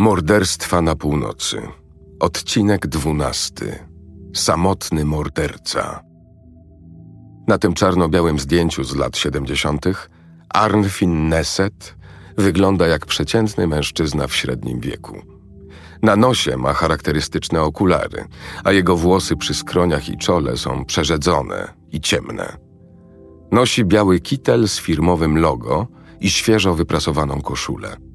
Morderstwa na północy. Odcinek dwunasty. Samotny morderca. Na tym czarno-białym zdjęciu z lat 70. Arnfin Neset wygląda jak przeciętny mężczyzna w średnim wieku. Na nosie ma charakterystyczne okulary, a jego włosy przy skroniach i czole są przerzedzone i ciemne. Nosi biały kitel z firmowym logo i świeżo wyprasowaną koszulę.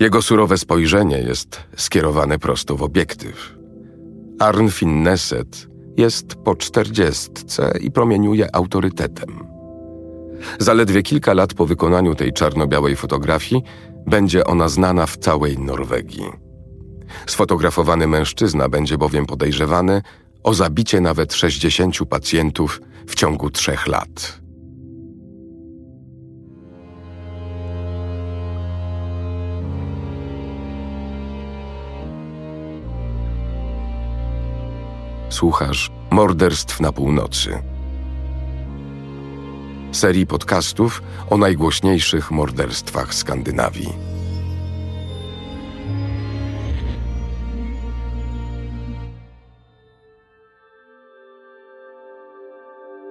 Jego surowe spojrzenie jest skierowane prosto w obiektyw. Arnfin Neset jest po czterdziestce i promieniuje autorytetem. Zaledwie kilka lat po wykonaniu tej czarno-białej fotografii będzie ona znana w całej Norwegii. Sfotografowany mężczyzna będzie bowiem podejrzewany o zabicie nawet 60 pacjentów w ciągu trzech lat. Słuchasz Morderstw na północy. Serii podcastów o najgłośniejszych morderstwach Skandynawii.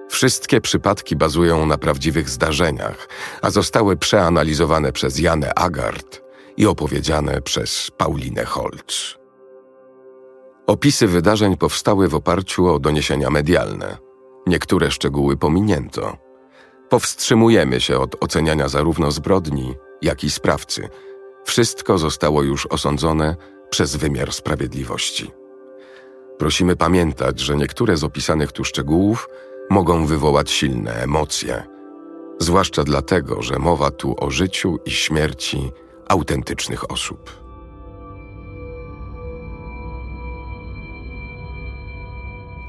Wszystkie przypadki bazują na prawdziwych zdarzeniach, a zostały przeanalizowane przez Janę Agard i opowiedziane przez Paulinę Holz. Opisy wydarzeń powstały w oparciu o doniesienia medialne. Niektóre szczegóły pominięto. Powstrzymujemy się od oceniania zarówno zbrodni, jak i sprawcy. Wszystko zostało już osądzone przez wymiar sprawiedliwości. Prosimy pamiętać, że niektóre z opisanych tu szczegółów mogą wywołać silne emocje, zwłaszcza dlatego, że mowa tu o życiu i śmierci autentycznych osób.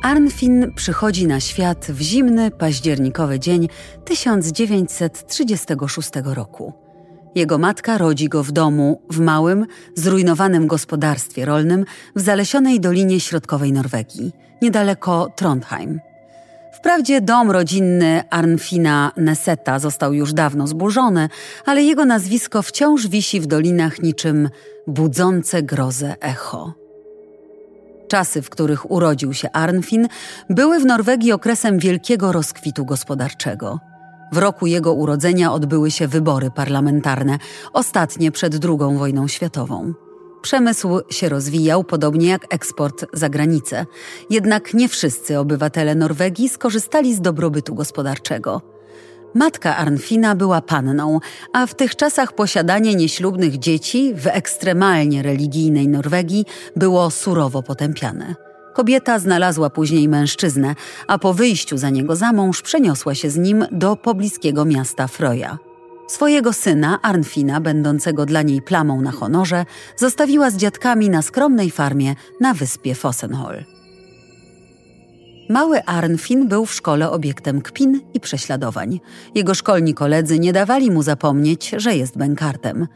Arnfin przychodzi na świat w zimny, październikowy dzień 1936 roku. Jego matka rodzi go w domu w małym, zrujnowanym gospodarstwie rolnym w zalesionej dolinie środkowej Norwegii, niedaleko Trondheim. Wprawdzie dom rodzinny Arnfina Neseta został już dawno zburzony, ale jego nazwisko wciąż wisi w dolinach niczym budzące grozę echo. Czasy, w których urodził się Arnfin, były w Norwegii okresem wielkiego rozkwitu gospodarczego. W roku jego urodzenia odbyły się wybory parlamentarne, ostatnie przed II wojną światową. Przemysł się rozwijał, podobnie jak eksport za granicę. Jednak nie wszyscy obywatele Norwegii skorzystali z dobrobytu gospodarczego. Matka Arnfina była panną, a w tych czasach posiadanie nieślubnych dzieci w ekstremalnie religijnej Norwegii było surowo potępiane. Kobieta znalazła później mężczyznę, a po wyjściu za niego za mąż przeniosła się z nim do pobliskiego miasta Froja. Swojego syna, Arnfina, będącego dla niej plamą na honorze, zostawiła z dziadkami na skromnej farmie na wyspie Fossenhol. Mały Arnfin był w szkole obiektem kpin i prześladowań. Jego szkolni koledzy nie dawali mu zapomnieć, że jest bękartem.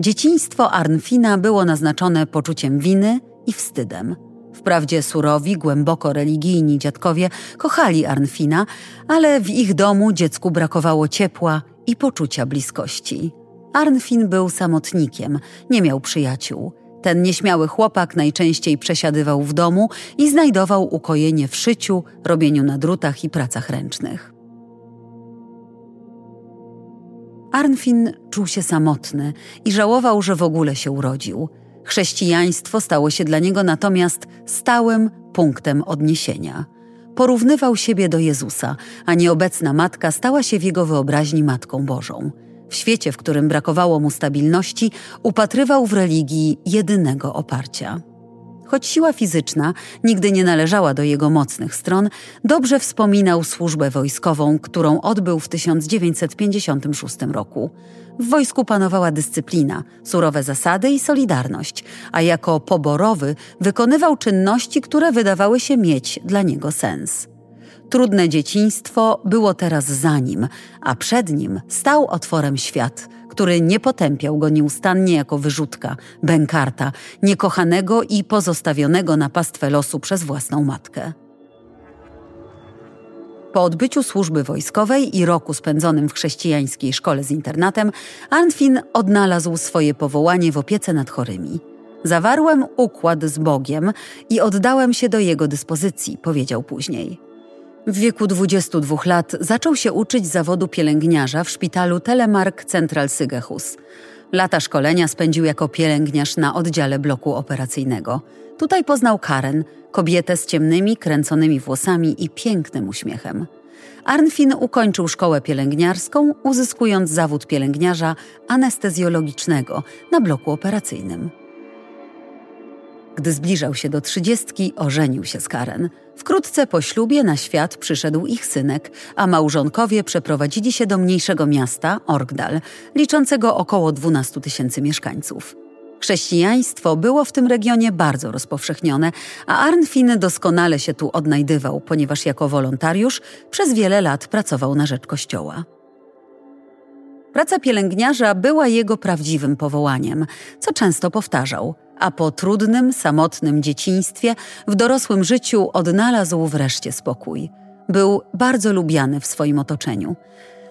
Dzieciństwo Arnfina było naznaczone poczuciem winy i wstydem. Wprawdzie surowi, głęboko religijni dziadkowie kochali Arnfina, ale w ich domu dziecku brakowało ciepła i poczucia bliskości. Arnfin był samotnikiem, nie miał przyjaciół. Ten nieśmiały chłopak najczęściej przesiadywał w domu i znajdował ukojenie w szyciu, robieniu na drutach i pracach ręcznych. Arnfin czuł się samotny i żałował, że w ogóle się urodził. Chrześcijaństwo stało się dla niego natomiast stałym punktem odniesienia. Porównywał siebie do Jezusa, a nieobecna matka stała się w jego wyobraźni Matką Bożą. W świecie, w którym brakowało mu stabilności, upatrywał w religii jedynego oparcia. Choć siła fizyczna nigdy nie należała do jego mocnych stron, dobrze wspominał służbę wojskową, którą odbył w 1956 roku. W wojsku panowała dyscyplina, surowe zasady i solidarność, a jako poborowy wykonywał czynności, które wydawały się mieć dla niego sens. Trudne dzieciństwo było teraz za nim, a przed nim stał otworem świat, który nie potępiał go nieustannie jako wyrzutka, bękarta, niekochanego i pozostawionego na pastwę losu przez własną matkę. Po odbyciu służby wojskowej i roku spędzonym w chrześcijańskiej szkole z internatem, Arnfin odnalazł swoje powołanie w opiece nad chorymi. Zawarłem układ z Bogiem i oddałem się do jego dyspozycji, powiedział później. W wieku 22 lat zaczął się uczyć zawodu pielęgniarza w szpitalu Telemark Central Sygehus. Lata szkolenia spędził jako pielęgniarz na oddziale bloku operacyjnego. Tutaj poznał Karen, kobietę z ciemnymi, kręconymi włosami i pięknym uśmiechem. Arnfin ukończył szkołę pielęgniarską, uzyskując zawód pielęgniarza anestezjologicznego na bloku operacyjnym. Gdy zbliżał się do trzydziestki, ożenił się z Karen. Wkrótce po ślubie na świat przyszedł ich synek, a małżonkowie przeprowadzili się do mniejszego miasta, Orgdal, liczącego około 12 tysięcy mieszkańców. Chrześcijaństwo było w tym regionie bardzo rozpowszechnione, a Arnfin doskonale się tu odnajdywał, ponieważ jako wolontariusz przez wiele lat pracował na rzecz Kościoła. Praca pielęgniarza była jego prawdziwym powołaniem, co często powtarzał, a po trudnym, samotnym dzieciństwie w dorosłym życiu odnalazł wreszcie spokój. Był bardzo lubiany w swoim otoczeniu.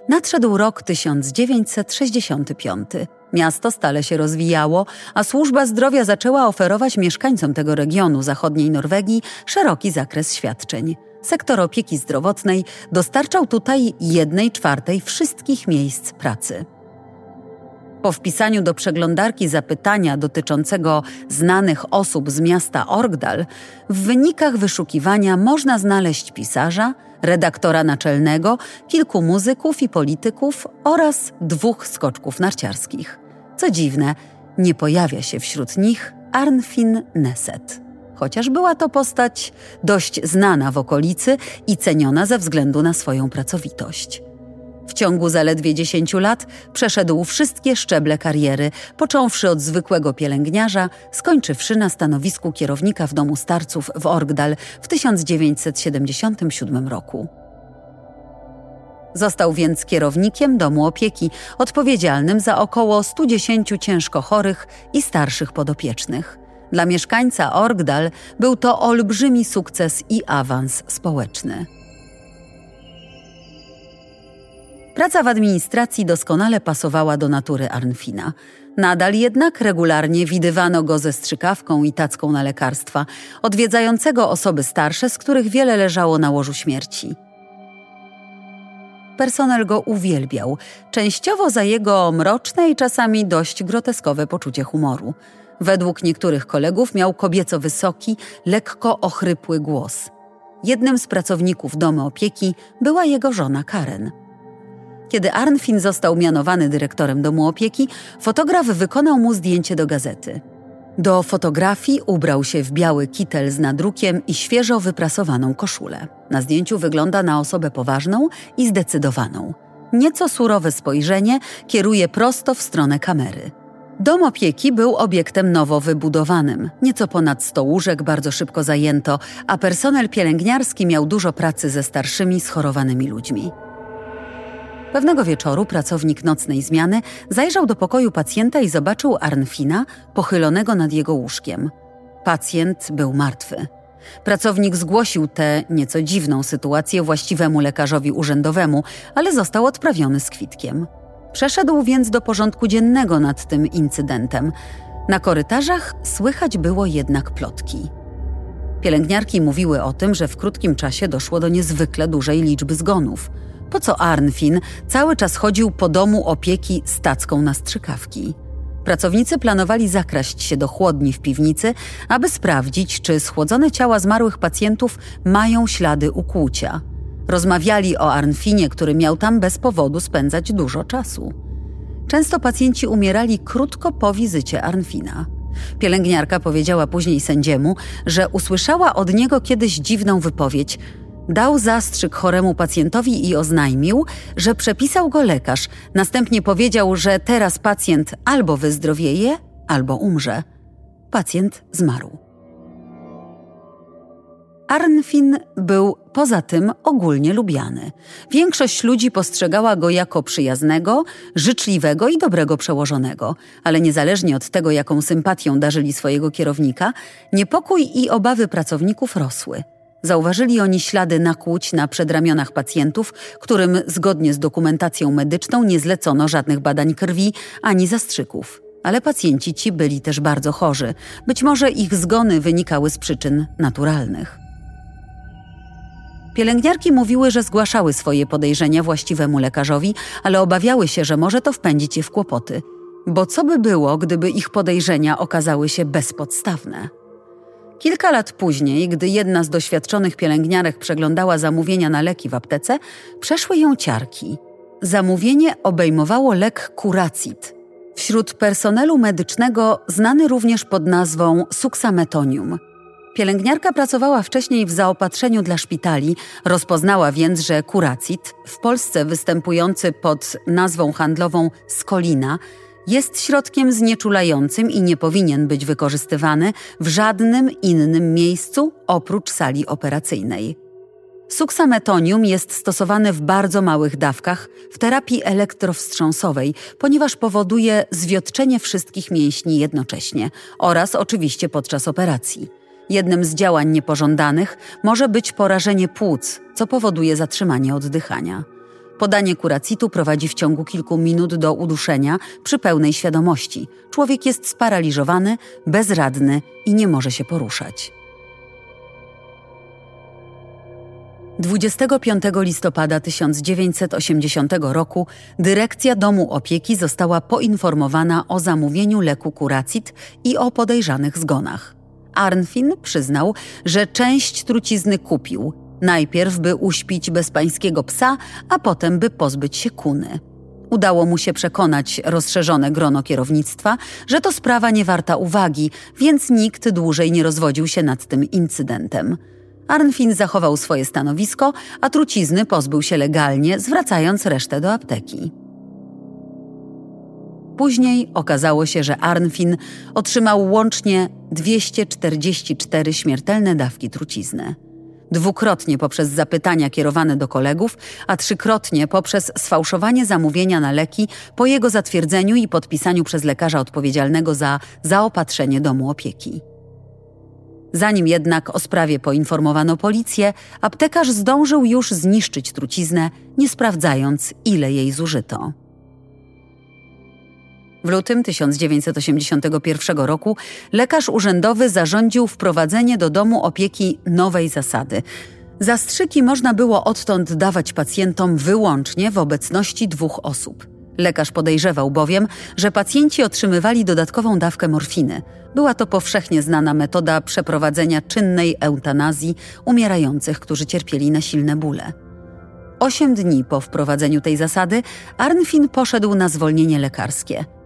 Nadszedł rok 1965. Miasto stale się rozwijało, a służba zdrowia zaczęła oferować mieszkańcom tego regionu zachodniej Norwegii szeroki zakres świadczeń. Sektor opieki zdrowotnej dostarczał tutaj jednej czwartej wszystkich miejsc pracy. Po wpisaniu do przeglądarki zapytania dotyczącego znanych osób z miasta Orgdal, w wynikach wyszukiwania można znaleźć pisarza, redaktora naczelnego, kilku muzyków i polityków oraz dwóch skoczków narciarskich. Co dziwne, nie pojawia się wśród nich Arnfin Neset. Chociaż była to postać dość znana w okolicy i ceniona ze względu na swoją pracowitość. W ciągu zaledwie 10 lat przeszedł wszystkie szczeble kariery, począwszy od zwykłego pielęgniarza, skończywszy na stanowisku kierownika w domu starców w Orgdal w 1977 roku. Został więc kierownikiem domu opieki, odpowiedzialnym za około 110 ciężko chorych i starszych podopiecznych. Dla mieszkańca Orgdal był to olbrzymi sukces i awans społeczny. Praca w administracji doskonale pasowała do natury Arnfina. Nadal jednak regularnie widywano go ze strzykawką i tacką na lekarstwa, odwiedzającego osoby starsze, z których wiele leżało na łożu śmierci. Personel go uwielbiał, częściowo za jego mroczne i czasami dość groteskowe poczucie humoru. Według niektórych kolegów miał kobieco wysoki, lekko ochrypły głos. Jednym z pracowników domu opieki była jego żona Karen. Kiedy Arnfin został mianowany dyrektorem domu opieki, fotograf wykonał mu zdjęcie do gazety. Do fotografii ubrał się w biały kitel z nadrukiem i świeżo wyprasowaną koszulę. Na zdjęciu wygląda na osobę poważną i zdecydowaną. Nieco surowe spojrzenie kieruje prosto w stronę kamery. Dom opieki był obiektem nowo wybudowanym. Nieco ponad 100 łóżek bardzo szybko zajęto, a personel pielęgniarski miał dużo pracy ze starszymi, schorowanymi ludźmi. Pewnego wieczoru pracownik nocnej zmiany zajrzał do pokoju pacjenta i zobaczył Arnfina pochylonego nad jego łóżkiem. Pacjent był martwy. Pracownik zgłosił tę nieco dziwną sytuację właściwemu lekarzowi urzędowemu, ale został odprawiony z kwitkiem. Przeszedł więc do porządku dziennego nad tym incydentem. Na korytarzach słychać było jednak plotki. Pielęgniarki mówiły o tym, że w krótkim czasie doszło do niezwykle dużej liczby zgonów – po co Arnfin cały czas chodził po domu opieki stacką na strzykawki? Pracownicy planowali zakraść się do chłodni w piwnicy, aby sprawdzić, czy schłodzone ciała zmarłych pacjentów mają ślady ukłucia. Rozmawiali o Arnfinie, który miał tam bez powodu spędzać dużo czasu. Często pacjenci umierali krótko po wizycie Arnfina. Pielęgniarka powiedziała później sędziemu, że usłyszała od niego kiedyś dziwną wypowiedź – Dał zastrzyk choremu pacjentowi i oznajmił, że przepisał go lekarz. Następnie powiedział, że teraz pacjent albo wyzdrowieje, albo umrze. Pacjent zmarł. Arnfin był poza tym ogólnie lubiany. Większość ludzi postrzegała go jako przyjaznego, życzliwego i dobrego przełożonego, ale niezależnie od tego, jaką sympatią darzyli swojego kierownika, niepokój i obawy pracowników rosły. Zauważyli oni ślady nakłuć na przedramionach pacjentów, którym zgodnie z dokumentacją medyczną nie zlecono żadnych badań krwi ani zastrzyków. ale pacjenci ci byli też bardzo chorzy. Być może ich zgony wynikały z przyczyn naturalnych. Pielęgniarki mówiły, że zgłaszały swoje podejrzenia właściwemu lekarzowi, ale obawiały się, że może to wpędzić je w kłopoty. Bo co by było, gdyby ich podejrzenia okazały się bezpodstawne? Kilka lat później, gdy jedna z doświadczonych pielęgniarek przeglądała zamówienia na leki w aptece, przeszły ją ciarki. Zamówienie obejmowało lek kuracit. Wśród personelu medycznego znany również pod nazwą suksametonium. Pielęgniarka pracowała wcześniej w zaopatrzeniu dla szpitali, rozpoznała więc, że kuracit, w Polsce występujący pod nazwą handlową skolina, jest środkiem znieczulającym i nie powinien być wykorzystywany w żadnym innym miejscu oprócz sali operacyjnej. Suksametonium jest stosowane w bardzo małych dawkach w terapii elektrowstrząsowej, ponieważ powoduje zwiotczenie wszystkich mięśni jednocześnie oraz oczywiście podczas operacji. Jednym z działań niepożądanych może być porażenie płuc, co powoduje zatrzymanie oddychania. Podanie kuracitu prowadzi w ciągu kilku minut do uduszenia przy pełnej świadomości. Człowiek jest sparaliżowany, bezradny i nie może się poruszać. 25 listopada 1980 roku dyrekcja Domu Opieki została poinformowana o zamówieniu leku kuracit i o podejrzanych zgonach. Arnfin przyznał, że część trucizny kupił, najpierw by uśpić bezpańskiego psa, a potem by pozbyć się kuny. Udało mu się przekonać rozszerzone grono kierownictwa, że to sprawa nie warta uwagi, więc nikt dłużej nie rozwodził się nad tym incydentem. Arnfin zachował swoje stanowisko, a trucizny pozbył się legalnie, zwracając resztę do apteki. Później okazało się, że Arnfin otrzymał łącznie 244 śmiertelne dawki trucizny. Dwukrotnie poprzez zapytania kierowane do kolegów, a trzykrotnie poprzez sfałszowanie zamówienia na leki po jego zatwierdzeniu i podpisaniu przez lekarza odpowiedzialnego za zaopatrzenie domu opieki. Zanim jednak o sprawie poinformowano policję, aptekarz zdążył już zniszczyć truciznę, nie sprawdzając, ile jej zużyto. W lutym 1981 roku lekarz urzędowy zarządził wprowadzenie do domu opieki nowej zasady. Zastrzyki można było odtąd dawać pacjentom wyłącznie w obecności dwóch osób. Lekarz podejrzewał bowiem, że pacjenci otrzymywali dodatkową dawkę morfiny. Była to powszechnie znana metoda przeprowadzenia czynnej eutanazji umierających, którzy cierpieli na silne bóle. Osiem dni po wprowadzeniu tej zasady Arnfin poszedł na zwolnienie lekarskie –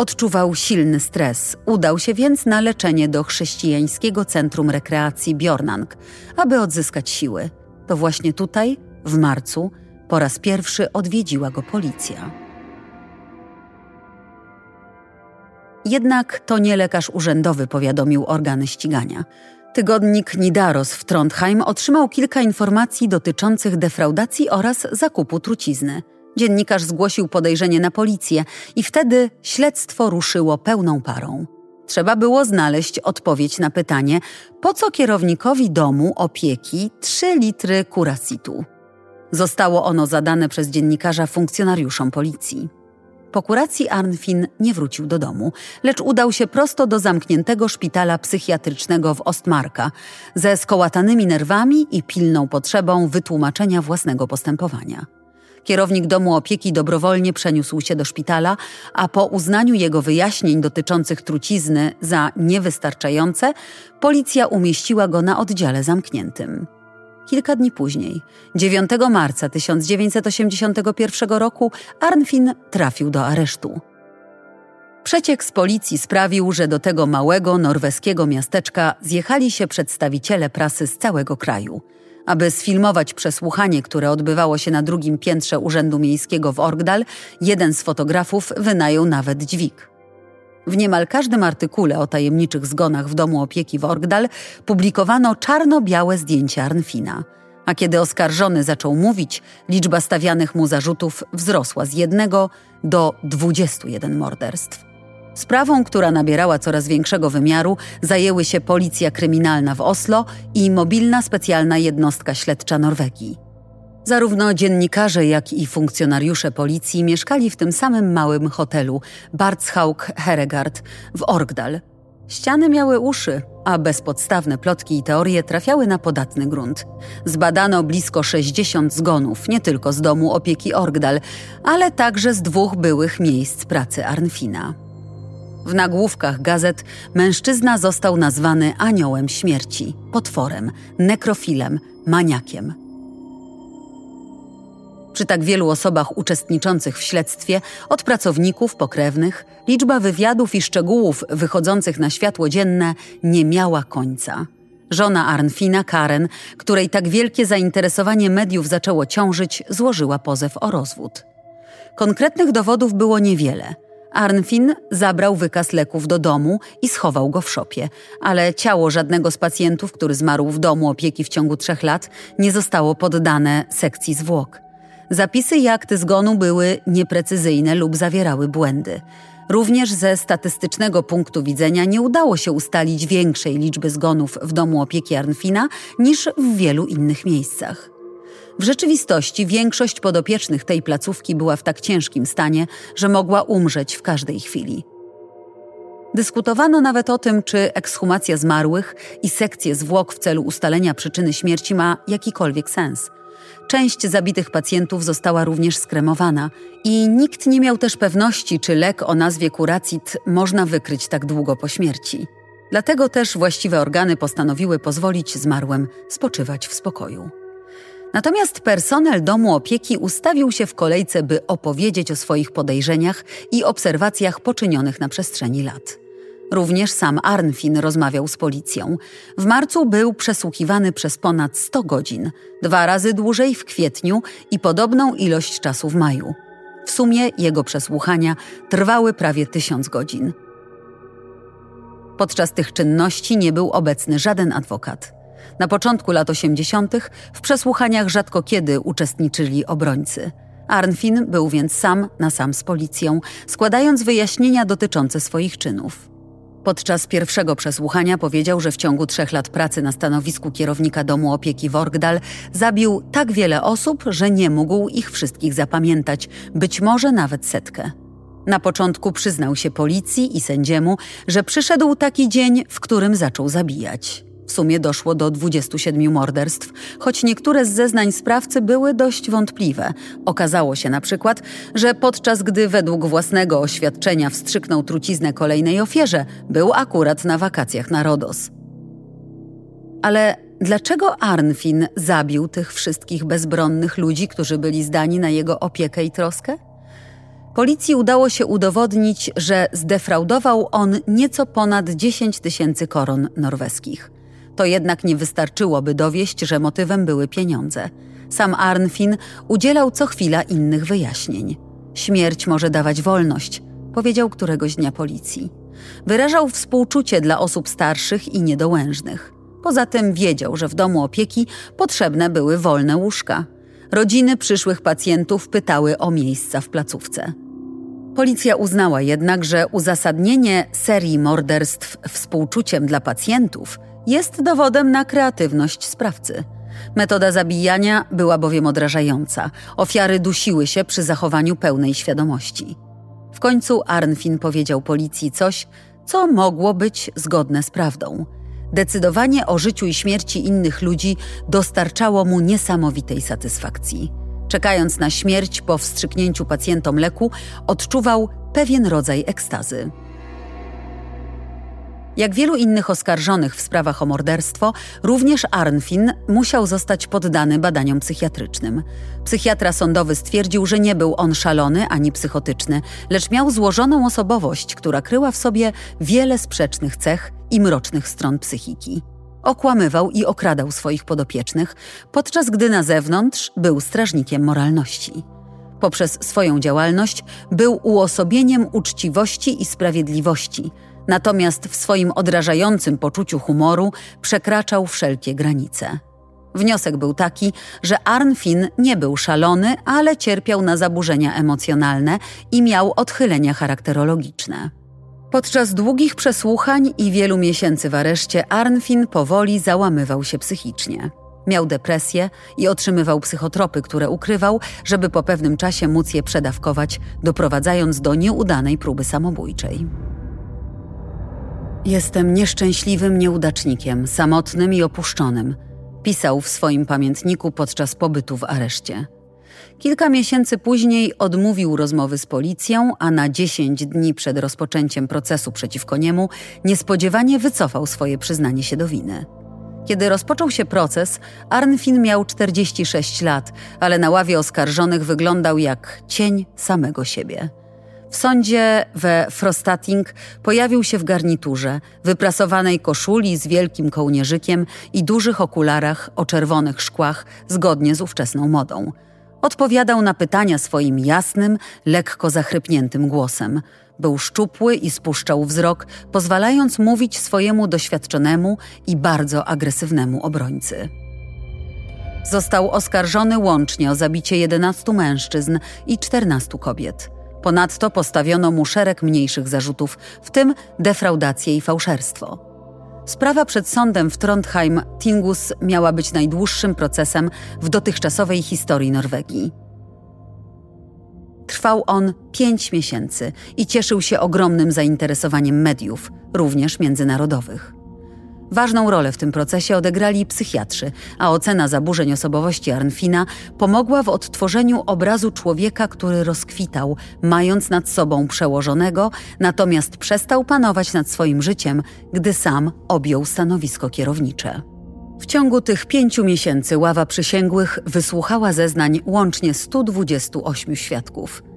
Odczuwał silny stres, udał się więc na leczenie do chrześcijańskiego centrum rekreacji Bjornang, aby odzyskać siły. To właśnie tutaj, w marcu, po raz pierwszy odwiedziła go policja. Jednak to nie lekarz urzędowy powiadomił organy ścigania. Tygodnik Nidaros w Trondheim otrzymał kilka informacji dotyczących defraudacji oraz zakupu trucizny – Dziennikarz zgłosił podejrzenie na policję i wtedy śledztwo ruszyło pełną parą. Trzeba było znaleźć odpowiedź na pytanie, po co kierownikowi domu opieki 3 litry kurasitu. Zostało ono zadane przez dziennikarza funkcjonariuszom policji. Po kuracji Arnfin nie wrócił do domu, lecz udał się prosto do zamkniętego szpitala psychiatrycznego w Ostmarka ze skołatanymi nerwami i pilną potrzebą wytłumaczenia własnego postępowania. Kierownik domu opieki dobrowolnie przeniósł się do szpitala, a po uznaniu jego wyjaśnień dotyczących trucizny za niewystarczające, policja umieściła go na oddziale zamkniętym. Kilka dni później, 9 marca 1981 roku, Arnfin trafił do aresztu. Przeciek z policji sprawił, że do tego małego norweskiego miasteczka zjechali się przedstawiciele prasy z całego kraju – aby sfilmować przesłuchanie, które odbywało się na drugim piętrze Urzędu Miejskiego w Orgdal, jeden z fotografów wynajął nawet dźwig. W niemal każdym artykule o tajemniczych zgonach w domu opieki w Orgdal publikowano czarno-białe zdjęcia Arnfina. A kiedy oskarżony zaczął mówić, liczba stawianych mu zarzutów wzrosła z jednego do 21 morderstw. Sprawą, która nabierała coraz większego wymiaru, zajęły się Policja Kryminalna w Oslo i mobilna specjalna jednostka śledcza Norwegii. Zarówno dziennikarze, jak i funkcjonariusze policji mieszkali w tym samym małym hotelu Bartshauk Heregard w Orgdal. Ściany miały uszy, a bezpodstawne plotki i teorie trafiały na podatny grunt. Zbadano blisko 60 zgonów, nie tylko z domu opieki Orgdal, ale także z dwóch byłych miejsc pracy Arnfina. W nagłówkach gazet mężczyzna został nazwany aniołem śmierci, potworem, nekrofilem, maniakiem. Przy tak wielu osobach uczestniczących w śledztwie, od pracowników, pokrewnych, liczba wywiadów i szczegółów wychodzących na światło dzienne nie miała końca. Żona Arnfina, Karen, której tak wielkie zainteresowanie mediów zaczęło ciążyć, złożyła pozew o rozwód. Konkretnych dowodów było niewiele. Arnfin zabrał wykaz leków do domu i schował go w szopie, ale ciało żadnego z pacjentów, który zmarł w domu opieki w ciągu trzech lat, nie zostało poddane sekcji zwłok. Zapisy i akty zgonu były nieprecyzyjne lub zawierały błędy. Również ze statystycznego punktu widzenia nie udało się ustalić większej liczby zgonów w domu opieki Arnfina niż w wielu innych miejscach. W rzeczywistości większość podopiecznych tej placówki była w tak ciężkim stanie, że mogła umrzeć w każdej chwili. Dyskutowano nawet o tym, czy ekshumacja zmarłych i sekcje zwłok w celu ustalenia przyczyny śmierci ma jakikolwiek sens – Część zabitych pacjentów została również skremowana i nikt nie miał też pewności, czy lek o nazwie kuracit można wykryć tak długo po śmierci. Dlatego też właściwe organy postanowiły pozwolić zmarłym spoczywać w spokoju. Natomiast personel domu opieki ustawił się w kolejce, by opowiedzieć o swoich podejrzeniach i obserwacjach poczynionych na przestrzeni lat. Również sam Arnfin rozmawiał z policją. W marcu był przesłuchiwany przez ponad 100 godzin, dwa razy dłużej w kwietniu i podobną ilość czasu w maju. W sumie jego przesłuchania trwały prawie tysiąc godzin. Podczas tych czynności nie był obecny żaden adwokat. Na początku lat 80. w przesłuchaniach rzadko kiedy uczestniczyli obrońcy. Arnfin był więc sam na sam z policją, składając wyjaśnienia dotyczące swoich czynów. Podczas pierwszego przesłuchania powiedział, że w ciągu trzech lat pracy na stanowisku kierownika domu opieki Worgdal zabił tak wiele osób, że nie mógł ich wszystkich zapamiętać, być może nawet setkę. Na początku przyznał się policji i sędziemu, że przyszedł taki dzień, w którym zaczął zabijać. W sumie doszło do 27 morderstw, choć niektóre z zeznań sprawcy były dość wątpliwe. Okazało się na przykład, że podczas gdy według własnego oświadczenia wstrzyknął truciznę kolejnej ofierze, był akurat na wakacjach na Rodos. Ale dlaczego Arnfin zabił tych wszystkich bezbronnych ludzi, którzy byli zdani na jego opiekę i troskę? Policji udało się udowodnić, że zdefraudował on nieco ponad 10 tysięcy koron norweskich. To jednak nie wystarczyło, by dowieść, że motywem były pieniądze. Sam Arnfin udzielał co chwila innych wyjaśnień. Śmierć może dawać wolność, powiedział któregoś dnia policji. Wyrażał współczucie dla osób starszych i niedołężnych. Poza tym wiedział, że w domu opieki potrzebne były wolne łóżka. Rodziny przyszłych pacjentów pytały o miejsca w placówce. Policja uznała jednak, że uzasadnienie serii morderstw współczuciem dla pacjentów jest dowodem na kreatywność sprawcy. Metoda zabijania była bowiem odrażająca. Ofiary dusiły się przy zachowaniu pełnej świadomości. W końcu Arnfin powiedział policji coś, co mogło być zgodne z prawdą. Decydowanie o życiu i śmierci innych ludzi dostarczało mu niesamowitej satysfakcji. Czekając na śmierć po wstrzyknięciu pacjentom leku, odczuwał pewien rodzaj ekstazy. Jak wielu innych oskarżonych w sprawach o morderstwo, również Arnfin musiał zostać poddany badaniom psychiatrycznym. Psychiatra sądowy stwierdził, że nie był on szalony ani psychotyczny, lecz miał złożoną osobowość, która kryła w sobie wiele sprzecznych cech i mrocznych stron psychiki. Okłamywał i okradał swoich podopiecznych, podczas gdy na zewnątrz był strażnikiem moralności. Poprzez swoją działalność był uosobieniem uczciwości i sprawiedliwości – natomiast w swoim odrażającym poczuciu humoru przekraczał wszelkie granice. Wniosek był taki, że Arnfin nie był szalony, ale cierpiał na zaburzenia emocjonalne i miał odchylenia charakterologiczne. Podczas długich przesłuchań i wielu miesięcy w areszcie Arnfin powoli załamywał się psychicznie. Miał depresję i otrzymywał psychotropy, które ukrywał, żeby po pewnym czasie móc je przedawkować, doprowadzając do nieudanej próby samobójczej. Jestem nieszczęśliwym nieudacznikiem, samotnym i opuszczonym, pisał w swoim pamiętniku podczas pobytu w areszcie. Kilka miesięcy później odmówił rozmowy z policją, a na 10 dni przed rozpoczęciem procesu przeciwko niemu niespodziewanie wycofał swoje przyznanie się do winy. Kiedy rozpoczął się proces, Arnfin miał 46 lat, ale na ławie oskarżonych wyglądał jak cień samego siebie. W sądzie we Frostating pojawił się w garniturze, wyprasowanej koszuli z wielkim kołnierzykiem i dużych okularach o czerwonych szkłach, zgodnie z ówczesną modą. Odpowiadał na pytania swoim jasnym, lekko zachrypniętym głosem. Był szczupły i spuszczał wzrok, pozwalając mówić swojemu doświadczonemu i bardzo agresywnemu obrońcy. Został oskarżony łącznie o zabicie 11 mężczyzn i 14 kobiet. Ponadto postawiono mu szereg mniejszych zarzutów, w tym defraudację i fałszerstwo. Sprawa przed sądem w Trondheim Tingus miała być najdłuższym procesem w dotychczasowej historii Norwegii. Trwał on pięć miesięcy i cieszył się ogromnym zainteresowaniem mediów, również międzynarodowych. Ważną rolę w tym procesie odegrali psychiatrzy, a ocena zaburzeń osobowości Arnfina pomogła w odtworzeniu obrazu człowieka, który rozkwitał, mając nad sobą przełożonego, natomiast przestał panować nad swoim życiem, gdy sam objął stanowisko kierownicze. W ciągu tych pięciu miesięcy ława przysięgłych wysłuchała zeznań łącznie 128 świadków –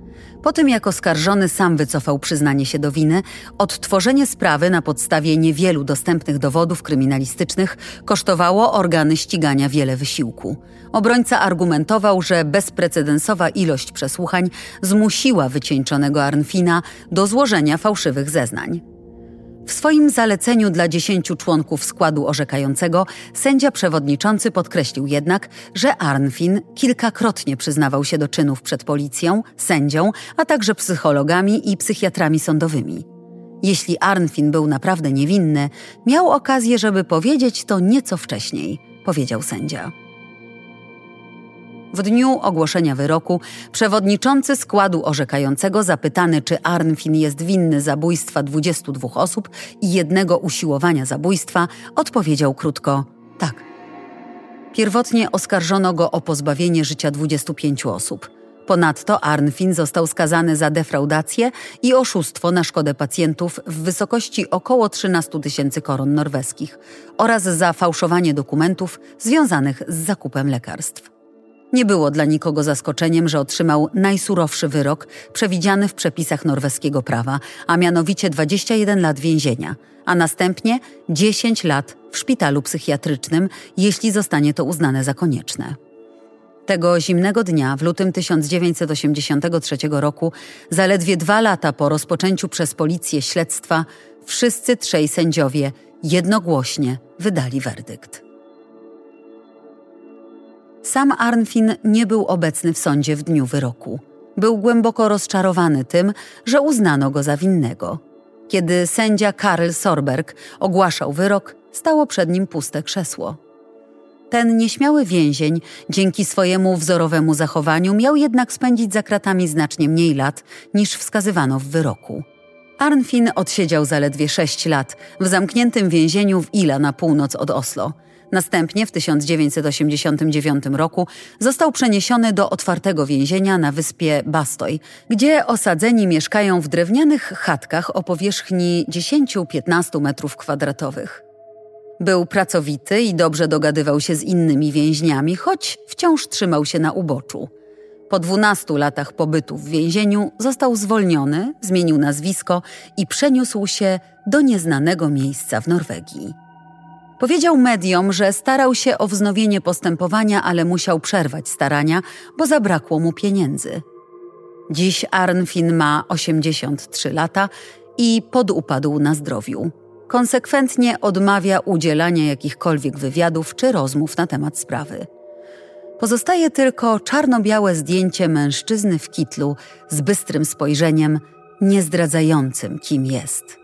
po tym jak oskarżony sam wycofał przyznanie się do winy, odtworzenie sprawy na podstawie niewielu dostępnych dowodów kryminalistycznych kosztowało organy ścigania wiele wysiłku. Obrońca argumentował, że bezprecedensowa ilość przesłuchań zmusiła wycieńczonego Arnfina do złożenia fałszywych zeznań. W swoim zaleceniu dla dziesięciu członków składu orzekającego sędzia przewodniczący podkreślił jednak, że Arnfin kilkakrotnie przyznawał się do czynów przed policją, sędzią, a także psychologami i psychiatrami sądowymi. Jeśli Arnfin był naprawdę niewinny, miał okazję, żeby powiedzieć to nieco wcześniej, powiedział sędzia. W dniu ogłoszenia wyroku przewodniczący składu orzekającego zapytany, czy Arnfin jest winny zabójstwa 22 osób i jednego usiłowania zabójstwa, odpowiedział krótko tak. Pierwotnie oskarżono go o pozbawienie życia 25 osób. Ponadto Arnfin został skazany za defraudację i oszustwo na szkodę pacjentów w wysokości około 13 tysięcy koron norweskich oraz za fałszowanie dokumentów związanych z zakupem lekarstw. Nie było dla nikogo zaskoczeniem, że otrzymał najsurowszy wyrok przewidziany w przepisach norweskiego prawa, a mianowicie 21 lat więzienia, a następnie 10 lat w szpitalu psychiatrycznym, jeśli zostanie to uznane za konieczne. Tego zimnego dnia, w lutym 1983 roku, zaledwie dwa lata po rozpoczęciu przez policję śledztwa, wszyscy trzej sędziowie jednogłośnie wydali werdykt. Sam Arnfin nie był obecny w sądzie w dniu wyroku. Był głęboko rozczarowany tym, że uznano go za winnego. Kiedy sędzia Karl Sorberg ogłaszał wyrok, stało przed nim puste krzesło. Ten nieśmiały więzień, dzięki swojemu wzorowemu zachowaniu, miał jednak spędzić za kratami znacznie mniej lat niż wskazywano w wyroku. Arnfin odsiedział zaledwie sześć lat w zamkniętym więzieniu w Ila na północ od Oslo – Następnie w 1989 roku został przeniesiony do otwartego więzienia na wyspie Bastoj, gdzie osadzeni mieszkają w drewnianych chatkach o powierzchni 10-15 metrów kwadratowych. Był pracowity i dobrze dogadywał się z innymi więźniami, choć wciąż trzymał się na uboczu. Po 12 latach pobytu w więzieniu został zwolniony, zmienił nazwisko i przeniósł się do nieznanego miejsca w Norwegii. Powiedział mediom, że starał się o wznowienie postępowania, ale musiał przerwać starania, bo zabrakło mu pieniędzy. Dziś Arnfin ma 83 lata i podupadł na zdrowiu. Konsekwentnie odmawia udzielania jakichkolwiek wywiadów czy rozmów na temat sprawy. Pozostaje tylko czarno-białe zdjęcie mężczyzny w kitlu z bystrym spojrzeniem, niezdradzającym kim jest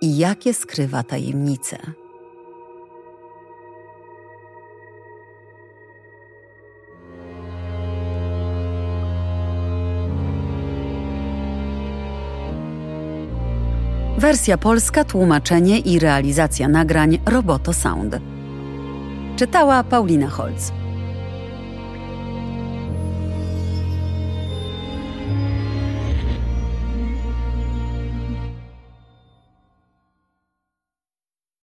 i jakie skrywa tajemnice. Wersja polska, tłumaczenie i realizacja nagrań Roboto Sound. Czytała Paulina Holz.